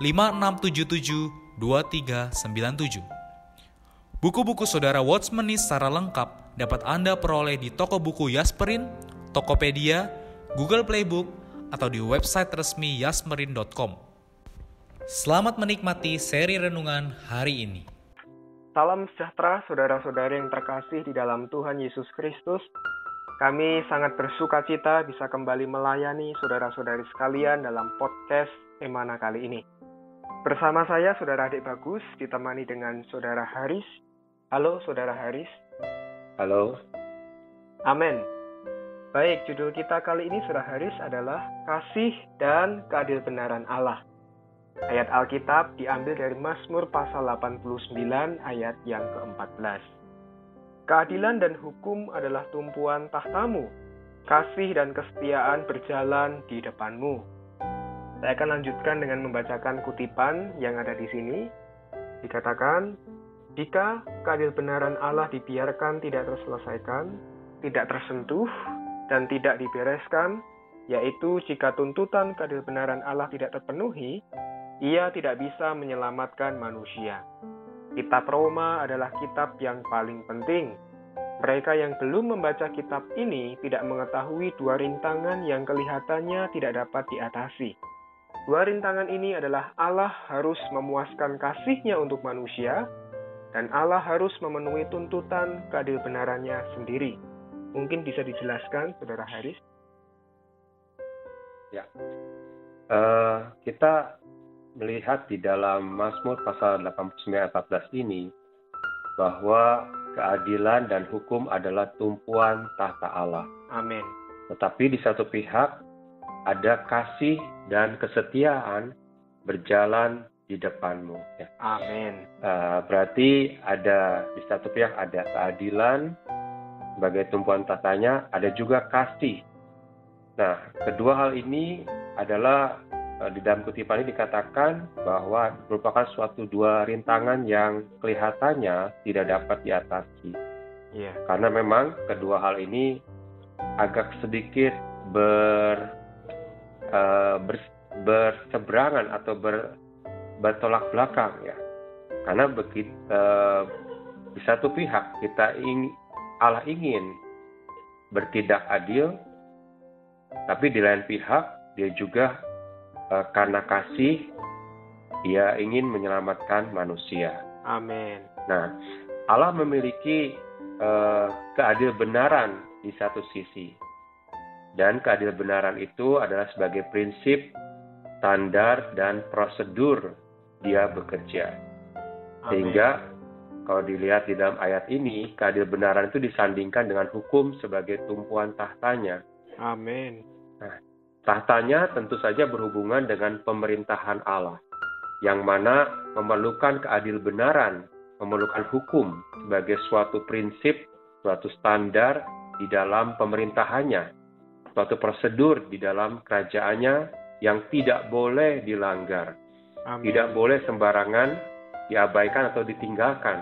5677 2397. Buku-buku saudara Watchmeni secara lengkap dapat Anda peroleh di toko buku Yasmerin, Tokopedia, Google Playbook, atau di website resmi yasmerin.com. Selamat menikmati seri renungan hari ini. Salam sejahtera saudara-saudara yang terkasih di dalam Tuhan Yesus Kristus. Kami sangat bersuka cita bisa kembali melayani saudara-saudari sekalian dalam podcast Emana kali ini. Bersama saya Saudara Adik Bagus ditemani dengan Saudara Haris. Halo Saudara Haris. Halo. Amin. Baik, judul kita kali ini Saudara Haris adalah Kasih dan Keadil Benaran Allah. Ayat Alkitab diambil dari Mazmur pasal 89 ayat yang ke-14. Keadilan dan hukum adalah tumpuan tahtamu. Kasih dan kesetiaan berjalan di depanmu. Saya akan lanjutkan dengan membacakan kutipan yang ada di sini. Dikatakan, jika keadil benaran Allah dibiarkan tidak terselesaikan, tidak tersentuh, dan tidak dibereskan, yaitu jika tuntutan keadil benaran Allah tidak terpenuhi, ia tidak bisa menyelamatkan manusia. Kitab Roma adalah kitab yang paling penting. Mereka yang belum membaca kitab ini tidak mengetahui dua rintangan yang kelihatannya tidak dapat diatasi Dua rintangan ini adalah Allah harus memuaskan kasihnya untuk manusia, dan Allah harus memenuhi tuntutan keadil benarannya sendiri. Mungkin bisa dijelaskan, Saudara Haris? Ya, uh, kita melihat di dalam Mazmur pasal 89 ayat 14 ini bahwa keadilan dan hukum adalah tumpuan tahta Allah. Amin. Tetapi di satu pihak ada kasih dan kesetiaan berjalan di depanmu. Ya. Amin. Uh, berarti ada di satu pihak ada keadilan sebagai tumpuan tatanya, ada juga kasih. Nah, kedua hal ini adalah uh, di dalam kutipan ini dikatakan bahwa merupakan suatu dua rintangan yang kelihatannya tidak dapat diatasi. Yeah. Karena memang kedua hal ini agak sedikit ber uh, berseberangan atau ber, bertolak belakang ya karena begitu uh, di satu pihak kita ingin Allah ingin bertindak adil tapi di lain pihak dia juga uh, karena kasih dia ingin menyelamatkan manusia. Amin. Nah, Allah memiliki uh, keadil benaran di satu sisi, dan keadilan benaran itu adalah sebagai prinsip, standar, dan prosedur dia bekerja. Sehingga kalau dilihat di dalam ayat ini, keadilan benaran itu disandingkan dengan hukum sebagai tumpuan tahtanya. Amin. Nah, tahtanya tentu saja berhubungan dengan pemerintahan Allah, yang mana memerlukan keadil benaran, memerlukan hukum sebagai suatu prinsip, suatu standar di dalam pemerintahannya suatu prosedur di dalam kerajaannya yang tidak boleh dilanggar. Amin. Tidak boleh sembarangan diabaikan atau ditinggalkan.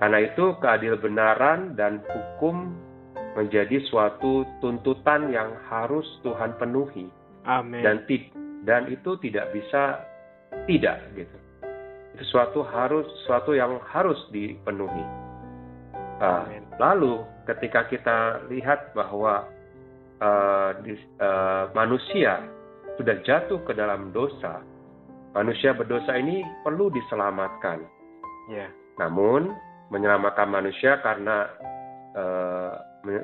Karena itu keadil benaran dan hukum menjadi suatu tuntutan yang harus Tuhan penuhi. Amin. Dan dan itu tidak bisa tidak gitu. Itu suatu harus suatu yang harus dipenuhi. Uh, lalu ketika kita lihat bahwa uh, di, uh, manusia sudah jatuh ke dalam dosa, manusia berdosa ini perlu diselamatkan. Ya. Namun menyelamatkan manusia karena eh,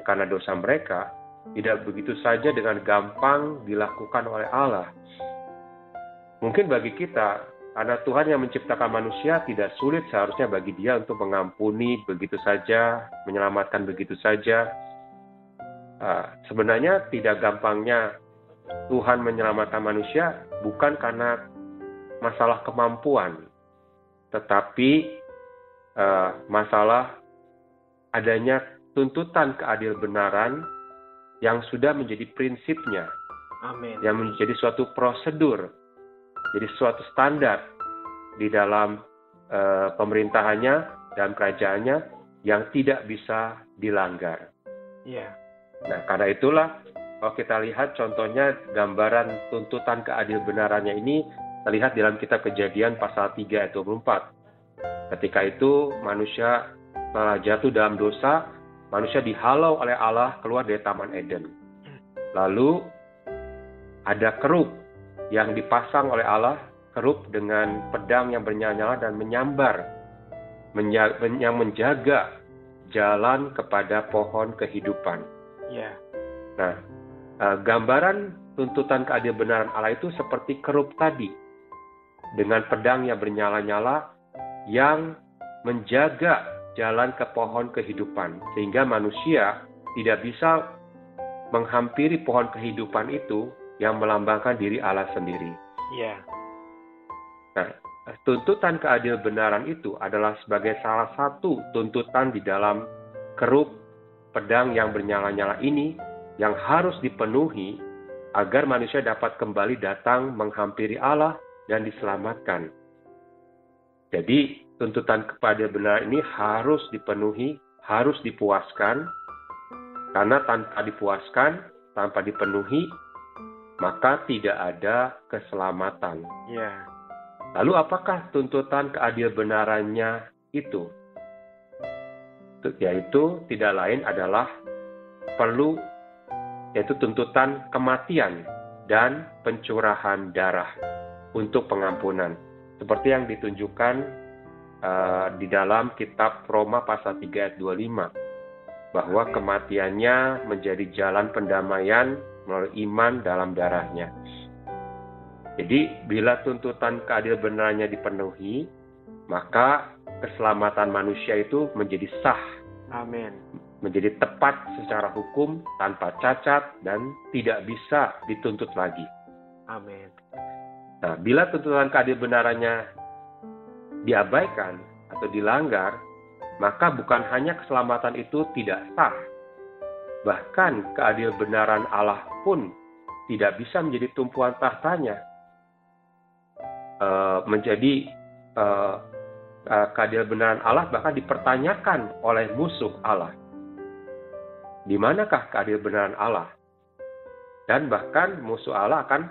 karena dosa mereka tidak begitu saja dengan gampang dilakukan oleh Allah. Mungkin bagi kita, karena Tuhan yang menciptakan manusia tidak sulit seharusnya bagi dia untuk mengampuni begitu saja, menyelamatkan begitu saja. Uh, sebenarnya tidak gampangnya Tuhan menyelamatkan manusia bukan karena masalah kemampuan, tetapi uh, masalah adanya tuntutan keadil benaran yang sudah menjadi prinsipnya, Amin. yang menjadi suatu prosedur jadi suatu standar di dalam uh, pemerintahannya dan kerajaannya yang tidak bisa dilanggar. Iya. Nah, karena itulah kalau kita lihat contohnya gambaran tuntutan keadil benarannya ini terlihat dalam kitab Kejadian pasal 3 ayat 24. Ketika itu manusia jatuh dalam dosa, manusia dihalau oleh Allah keluar dari Taman Eden. Lalu ada keruk yang dipasang oleh Allah kerup dengan pedang yang bernyala-nyala dan menyambar yang menjaga jalan kepada pohon kehidupan. Ya. Nah, uh, gambaran tuntutan keadilan benaran Allah itu seperti kerup tadi dengan pedang yang bernyala-nyala yang menjaga jalan ke pohon kehidupan sehingga manusia tidak bisa menghampiri pohon kehidupan itu yang melambangkan diri Allah sendiri. Iya. Nah, tuntutan keadilan benaran itu adalah sebagai salah satu tuntutan di dalam kerup pedang yang bernyala-nyala ini yang harus dipenuhi agar manusia dapat kembali datang menghampiri Allah dan diselamatkan. Jadi, tuntutan kepada benar ini harus dipenuhi, harus dipuaskan, karena tanpa dipuaskan, tanpa dipenuhi, maka tidak ada keselamatan. Ya. Lalu apakah tuntutan keadil benarannya itu? Yaitu tidak lain adalah perlu yaitu tuntutan kematian dan pencurahan darah untuk pengampunan. Seperti yang ditunjukkan uh, di dalam kitab Roma pasal 3 ayat 25 bahwa kematiannya menjadi jalan pendamaian melalui iman dalam darahnya. Jadi bila tuntutan keadilan benarnya dipenuhi, maka keselamatan manusia itu menjadi sah. Amin. Menjadi tepat secara hukum tanpa cacat dan tidak bisa dituntut lagi. Amin. Nah, bila tuntutan keadilan benarannya diabaikan atau dilanggar, maka bukan hanya keselamatan itu tidak sah, Bahkan keadil benaran Allah pun tidak bisa menjadi tumpuan tahtanya. Uh, menjadi uh, uh, keadil benaran Allah bahkan dipertanyakan oleh musuh Allah. Di manakah keadil benaran Allah? Dan bahkan musuh Allah akan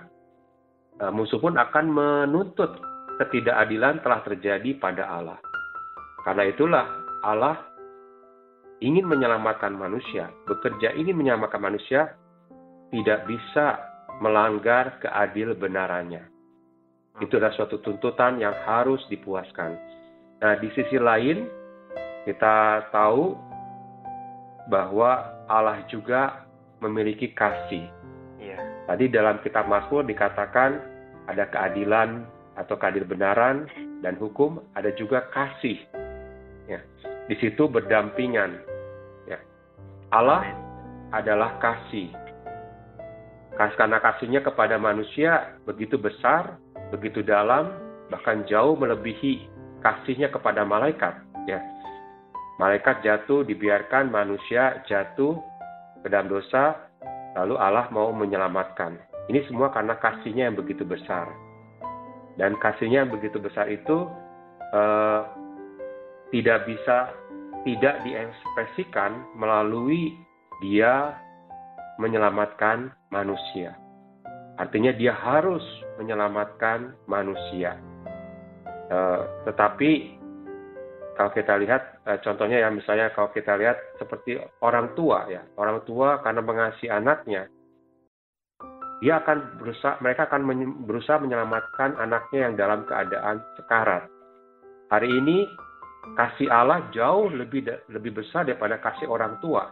uh, musuh pun akan menuntut ketidakadilan telah terjadi pada Allah. Karena itulah Allah ingin menyelamatkan manusia, bekerja ingin menyelamatkan manusia, tidak bisa melanggar keadil benarannya. Itu adalah suatu tuntutan yang harus dipuaskan. Nah, di sisi lain, kita tahu bahwa Allah juga memiliki kasih. Ya. Tadi dalam kitab Mazmur dikatakan ada keadilan atau keadil benaran dan hukum, ada juga kasih. Ya di situ berdampingan. Ya. Allah adalah kasih. Karena kasihnya kepada manusia begitu besar, begitu dalam, bahkan jauh melebihi kasihnya kepada malaikat. Ya. Malaikat jatuh, dibiarkan manusia jatuh ke dalam dosa, lalu Allah mau menyelamatkan. Ini semua karena kasihnya yang begitu besar. Dan kasihnya yang begitu besar itu eh, tidak bisa tidak diekspresikan melalui dia menyelamatkan manusia. Artinya dia harus menyelamatkan manusia. Uh, tetapi kalau kita lihat uh, contohnya ya misalnya kalau kita lihat seperti orang tua ya orang tua karena mengasihi anaknya dia akan berusaha mereka akan berusaha menyelamatkan anaknya yang dalam keadaan sekarat. Hari ini kasih Allah jauh lebih lebih besar daripada kasih orang tua.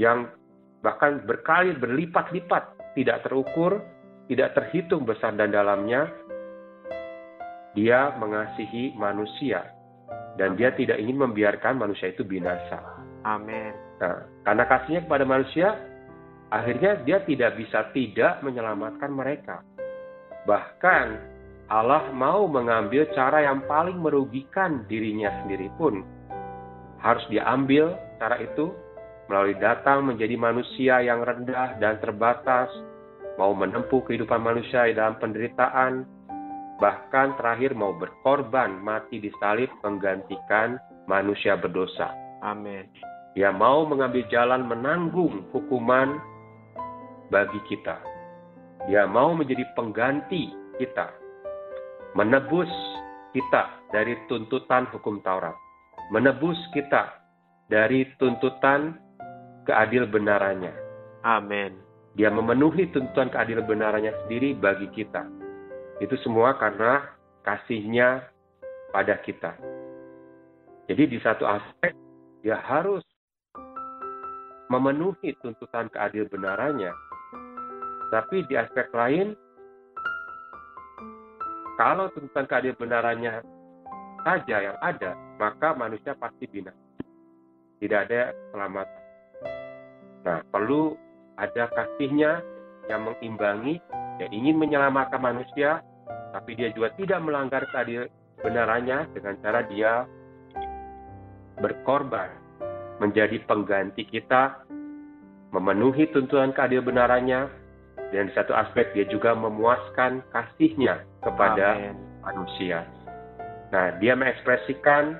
Yang bahkan berkali berlipat-lipat tidak terukur, tidak terhitung besar dan dalamnya. Dia mengasihi manusia dan dia tidak ingin membiarkan manusia itu binasa. Amin. Nah, karena kasihnya kepada manusia, akhirnya dia tidak bisa tidak menyelamatkan mereka. Bahkan Allah mau mengambil cara yang paling merugikan dirinya sendiri pun harus diambil cara itu melalui datang menjadi manusia yang rendah dan terbatas, mau menempuh kehidupan manusia dalam penderitaan, bahkan terakhir mau berkorban mati di salib menggantikan manusia berdosa. Amin. Dia mau mengambil jalan menanggung hukuman bagi kita. Dia mau menjadi pengganti kita, menebus kita dari tuntutan hukum Taurat, menebus kita dari tuntutan keadil benarannya. Amin. Dia memenuhi tuntutan keadil benarannya sendiri bagi kita. Itu semua karena kasihnya pada kita. Jadi di satu aspek dia harus memenuhi tuntutan keadil benarannya tapi di aspek lain, kalau tuntutan keadil benarannya saja yang ada, maka manusia pasti binasa. Tidak ada selamat. Nah, perlu ada kasihnya yang mengimbangi, yang ingin menyelamatkan manusia, tapi dia juga tidak melanggar keadil benarannya dengan cara dia berkorban, menjadi pengganti kita, memenuhi tuntutan keadil benarannya, dan di satu aspek dia juga memuaskan kasihnya kepada Amen. manusia. Nah, dia mengekspresikan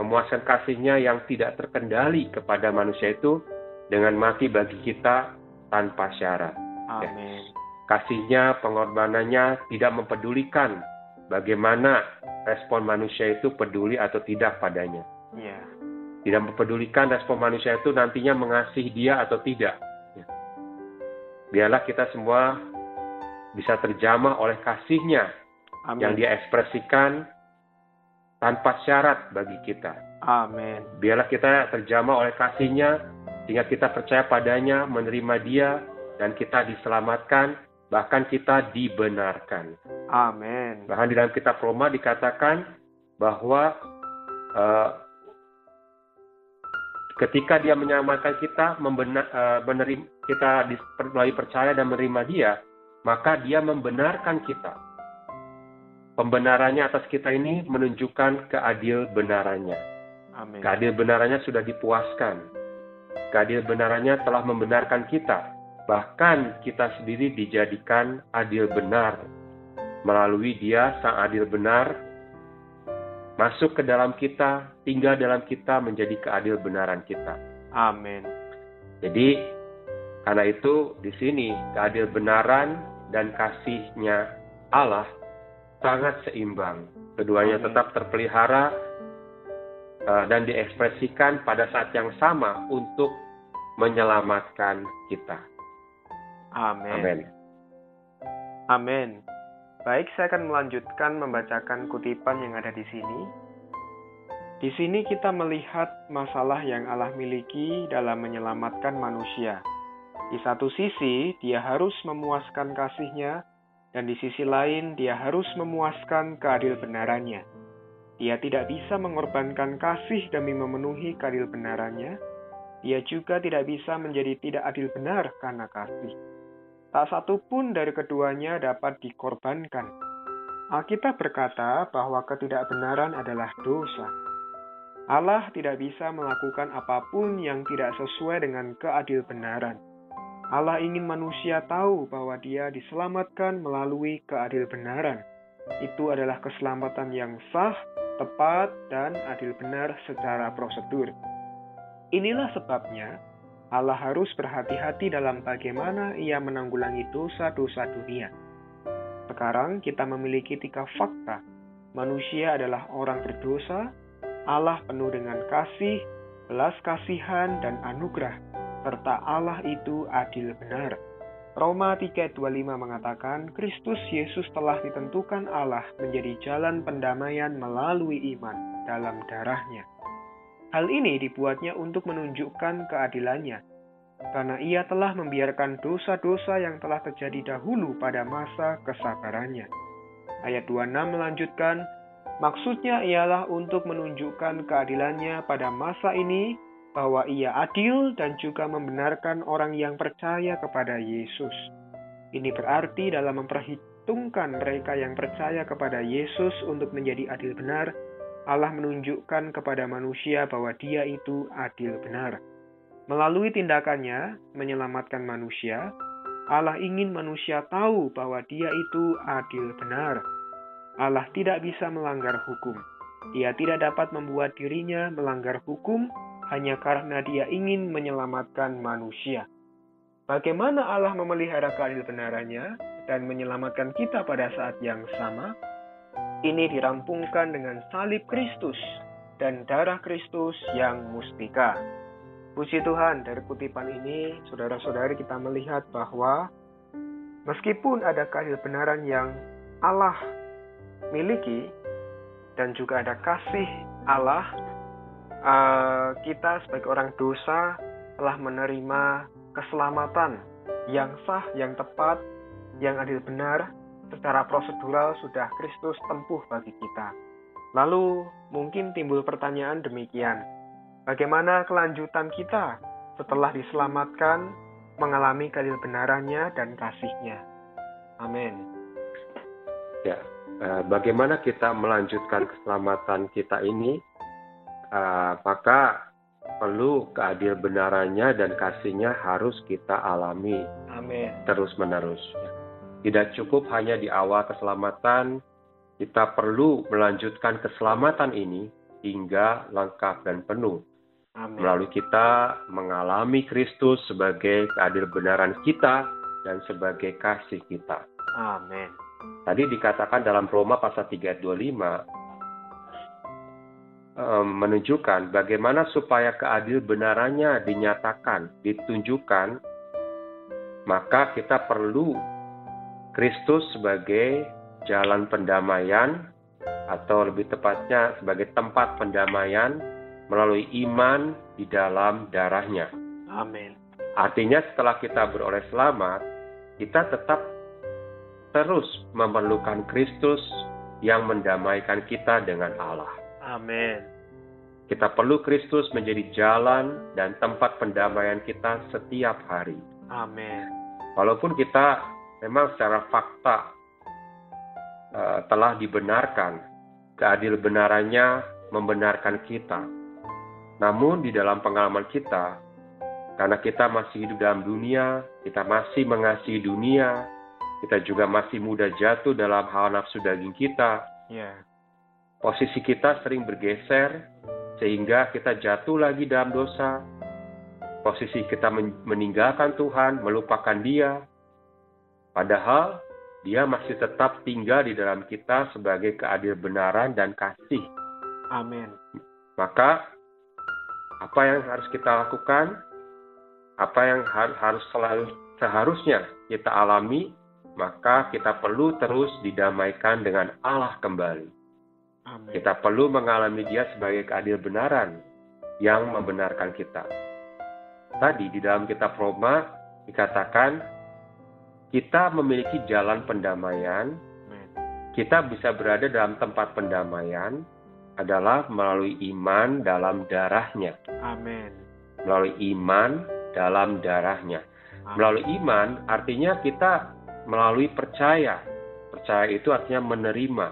memuaskan kasihnya yang tidak terkendali kepada manusia itu dengan mati bagi kita tanpa syarat. Ya. Amin. Ya. Kasihnya, pengorbanannya tidak mempedulikan bagaimana respon manusia itu peduli atau tidak padanya. Ya. Tidak mempedulikan respon manusia itu nantinya mengasihi dia atau tidak biarlah kita semua bisa terjamah oleh kasihnya Amin. yang dia ekspresikan tanpa syarat bagi kita. Amin. Biarlah kita terjamah oleh kasihnya sehingga kita percaya padanya, menerima dia, dan kita diselamatkan, bahkan kita dibenarkan. Amin. Bahkan di dalam kitab Roma dikatakan bahwa uh, ketika dia menyelamatkan kita, membenar, uh, menerima, kita melalui percaya dan menerima dia, maka dia membenarkan kita. Pembenarannya atas kita ini menunjukkan keadil benarannya. Amin. Keadil benarannya sudah dipuaskan. Keadil benarannya telah membenarkan kita. Bahkan kita sendiri dijadikan adil benar. Melalui dia sang adil benar, masuk ke dalam kita, tinggal dalam kita menjadi keadil benaran kita. Amin. Jadi karena itu di sini keadil benaran dan kasihnya Allah sangat seimbang. Keduanya Amin. tetap terpelihara uh, dan diekspresikan pada saat yang sama untuk menyelamatkan kita. Amin. Amin. Amin. Baik, saya akan melanjutkan membacakan kutipan yang ada di sini. Di sini kita melihat masalah yang Allah miliki dalam menyelamatkan manusia. Di satu sisi, dia harus memuaskan kasihnya, dan di sisi lain, dia harus memuaskan keadil benarannya. Dia tidak bisa mengorbankan kasih demi memenuhi keadil benarannya. Dia juga tidak bisa menjadi tidak adil benar karena kasih. Tak satu pun dari keduanya dapat dikorbankan. Alkitab berkata bahwa ketidakbenaran adalah dosa. Allah tidak bisa melakukan apa pun yang tidak sesuai dengan keadil benaran. Allah ingin manusia tahu bahwa dia diselamatkan melalui keadil benaran. Itu adalah keselamatan yang sah, tepat, dan adil benar secara prosedur. Inilah sebabnya Allah harus berhati-hati dalam bagaimana ia menanggulangi dosa-dosa dunia. Sekarang kita memiliki tiga fakta. Manusia adalah orang berdosa, Allah penuh dengan kasih, belas kasihan, dan anugerah serta Allah itu adil benar. Roma 3:25 mengatakan Kristus Yesus telah ditentukan Allah menjadi jalan pendamaian melalui iman dalam darahnya. Hal ini dibuatnya untuk menunjukkan keadilannya, karena ia telah membiarkan dosa-dosa yang telah terjadi dahulu pada masa kesabarannya. Ayat 26 melanjutkan, maksudnya ialah untuk menunjukkan keadilannya pada masa ini bahwa ia adil dan juga membenarkan orang yang percaya kepada Yesus. Ini berarti dalam memperhitungkan mereka yang percaya kepada Yesus untuk menjadi adil benar, Allah menunjukkan kepada manusia bahwa Dia itu adil benar. Melalui tindakannya menyelamatkan manusia, Allah ingin manusia tahu bahwa Dia itu adil benar. Allah tidak bisa melanggar hukum. Dia tidak dapat membuat dirinya melanggar hukum hanya karena Dia ingin menyelamatkan manusia. Bagaimana Allah memelihara keadil benarannya dan menyelamatkan kita pada saat yang sama? Ini dirampungkan dengan salib Kristus dan darah Kristus yang mustika. Puji Tuhan, dari kutipan ini, saudara-saudari kita melihat bahwa meskipun ada keadil benaran yang Allah miliki dan juga ada kasih Allah, uh, kita sebagai orang dosa telah menerima keselamatan yang sah, yang tepat, yang adil benar secara prosedural sudah Kristus tempuh bagi kita. Lalu mungkin timbul pertanyaan demikian. Bagaimana kelanjutan kita setelah diselamatkan mengalami keadil benarannya dan kasihnya? Amin. Ya, eh, bagaimana kita melanjutkan keselamatan kita ini? Eh, maka perlu keadil benarannya dan kasihnya harus kita alami Amin. terus menerus. Tidak cukup hanya di awal keselamatan, kita perlu melanjutkan keselamatan ini hingga lengkap dan penuh. Amin. Melalui kita mengalami Kristus sebagai keadil benaran kita dan sebagai kasih kita. Amin. Tadi dikatakan dalam Roma pasal 3 25 menunjukkan bagaimana supaya keadil benarannya dinyatakan, ditunjukkan, maka kita perlu Kristus sebagai jalan pendamaian atau lebih tepatnya sebagai tempat pendamaian melalui iman di dalam darahnya. Amin. Artinya setelah kita beroleh selamat, kita tetap terus memerlukan Kristus yang mendamaikan kita dengan Allah. Amin. Kita perlu Kristus menjadi jalan dan tempat pendamaian kita setiap hari. Amin. Walaupun kita memang secara fakta uh, telah dibenarkan, keadil benarannya membenarkan kita. Namun di dalam pengalaman kita, karena kita masih hidup dalam dunia, kita masih mengasihi dunia, kita juga masih mudah jatuh dalam hal nafsu daging kita. Yeah. Posisi kita sering bergeser sehingga kita jatuh lagi dalam dosa. Posisi kita meninggalkan Tuhan, melupakan Dia, Padahal dia masih tetap tinggal di dalam kita sebagai keadil benaran dan kasih. Amin. Maka apa yang harus kita lakukan? Apa yang harus selalu seharusnya kita alami? Maka kita perlu terus didamaikan dengan Allah kembali. Amin. Kita perlu mengalami Dia sebagai keadil benaran yang membenarkan kita. Tadi di dalam kitab Roma dikatakan kita memiliki jalan pendamaian. Kita bisa berada dalam tempat pendamaian adalah melalui iman dalam darahnya. Amin. Melalui iman dalam darahnya. Amin. Melalui iman artinya kita melalui percaya. Percaya itu artinya menerima.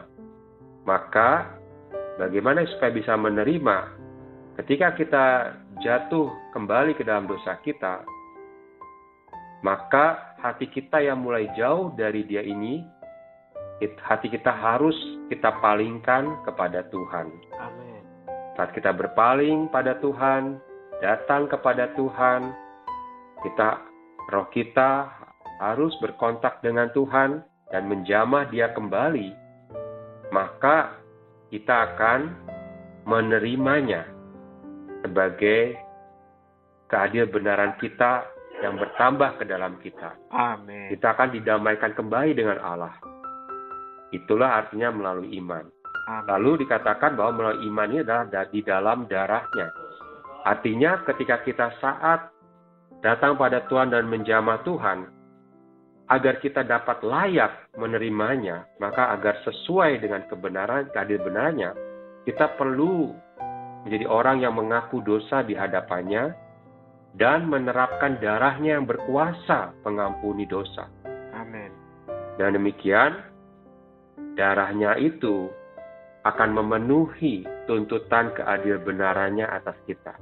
Maka bagaimana supaya bisa menerima? Ketika kita jatuh kembali ke dalam dosa kita, maka hati kita yang mulai jauh dari dia ini, hati kita harus kita palingkan kepada Tuhan. Amin. Saat kita berpaling pada Tuhan, datang kepada Tuhan, kita roh kita harus berkontak dengan Tuhan dan menjamah dia kembali, maka kita akan menerimanya sebagai keadil benaran kita yang bertambah ke dalam kita. Amin. Kita akan didamaikan kembali dengan Allah. Itulah artinya melalui iman. Amin. Lalu dikatakan bahwa melalui iman ini adalah da- di dalam darahnya. Artinya ketika kita saat datang pada Tuhan dan menjamah Tuhan, agar kita dapat layak menerimanya, maka agar sesuai dengan kebenaran, keadil benarnya, kita perlu menjadi orang yang mengaku dosa di hadapannya dan menerapkan darahnya yang berkuasa pengampuni dosa. Amin. Dan demikian, darahnya itu akan memenuhi tuntutan keadil benarannya atas kita.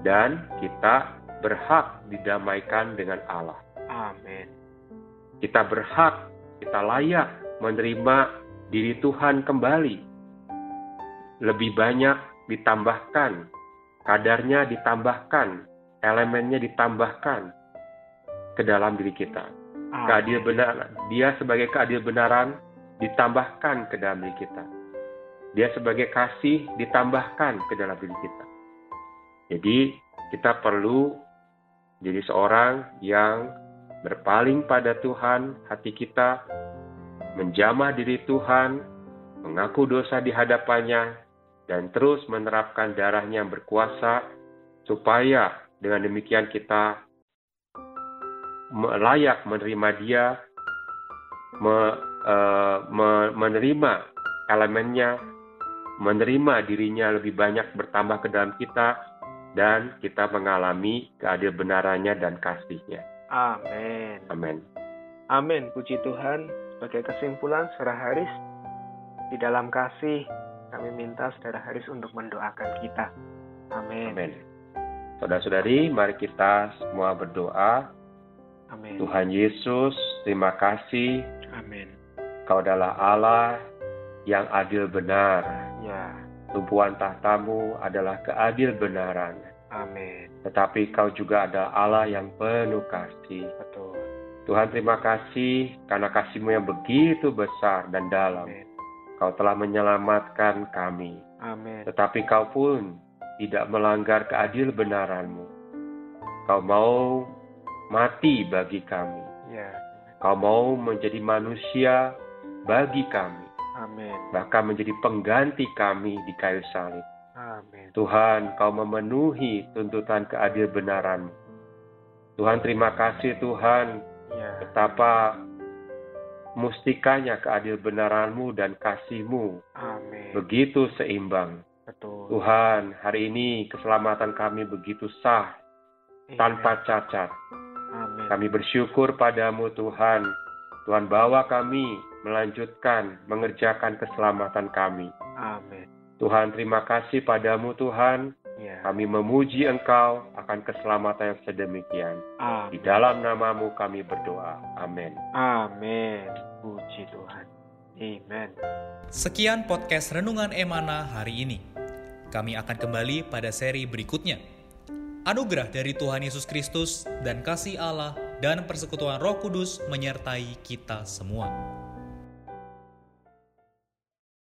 Dan kita berhak didamaikan dengan Allah. Amin. Kita berhak, kita layak menerima diri Tuhan kembali. Lebih banyak ditambahkan, kadarnya ditambahkan, elemennya ditambahkan ke dalam diri kita. Amin. Keadil benar, dia sebagai keadil benaran ditambahkan ke dalam diri kita. Dia sebagai kasih ditambahkan ke dalam diri kita. Jadi kita perlu jadi seorang yang berpaling pada Tuhan, hati kita menjamah diri Tuhan, mengaku dosa di hadapannya, dan terus menerapkan darahnya yang berkuasa, supaya dengan demikian kita layak menerima dia, me- eh, me- menerima elemennya, menerima dirinya lebih banyak bertambah ke dalam kita, dan kita mengalami keadil benarannya dan kasihnya. Amin. Amin. Amin. Puji Tuhan. Sebagai kesimpulan, Saudara Haris, di dalam kasih kami minta Saudara Haris untuk mendoakan kita. Amin. Amin. Saudara-saudari, mari kita semua berdoa. Amin. Tuhan Yesus, terima kasih Amin. Kau adalah Allah yang adil benar. Ya. Tumpuan tahtamu adalah keadil benaran. Amin. Tetapi kau juga adalah Allah yang penuh kasih. Betul. Tuhan terima kasih karena kasihmu yang begitu besar dan dalam. Amin. Kau telah menyelamatkan kami. Amin. Tetapi kau pun tidak melanggar keadil benaranmu. Kau mau mati bagi kami. Ya. Kau mau menjadi manusia bagi kami. Amin. Bahkan menjadi pengganti kami di kayu salib. Amin. Tuhan, kau memenuhi tuntutan keadil benaranmu. Tuhan, terima kasih Tuhan Ya. betapa mustikanya keadil benaranmu dan kasihmu Amin. begitu seimbang. Betul. Tuhan, hari ini keselamatan kami begitu sah, Iya. tanpa cacat. Amin. Kami bersyukur padamu Tuhan. Tuhan bawa kami melanjutkan mengerjakan keselamatan kami. Amin. Tuhan terima kasih padamu Tuhan. Ya. Kami memuji Engkau akan keselamatan yang sedemikian. Di Amin. dalam namamu kami berdoa. Amin. Amin. Puji Tuhan. Amen. Sekian podcast Renungan Emana hari ini. Kami akan kembali pada seri berikutnya. Anugerah dari Tuhan Yesus Kristus dan kasih Allah dan persekutuan Roh Kudus menyertai kita semua.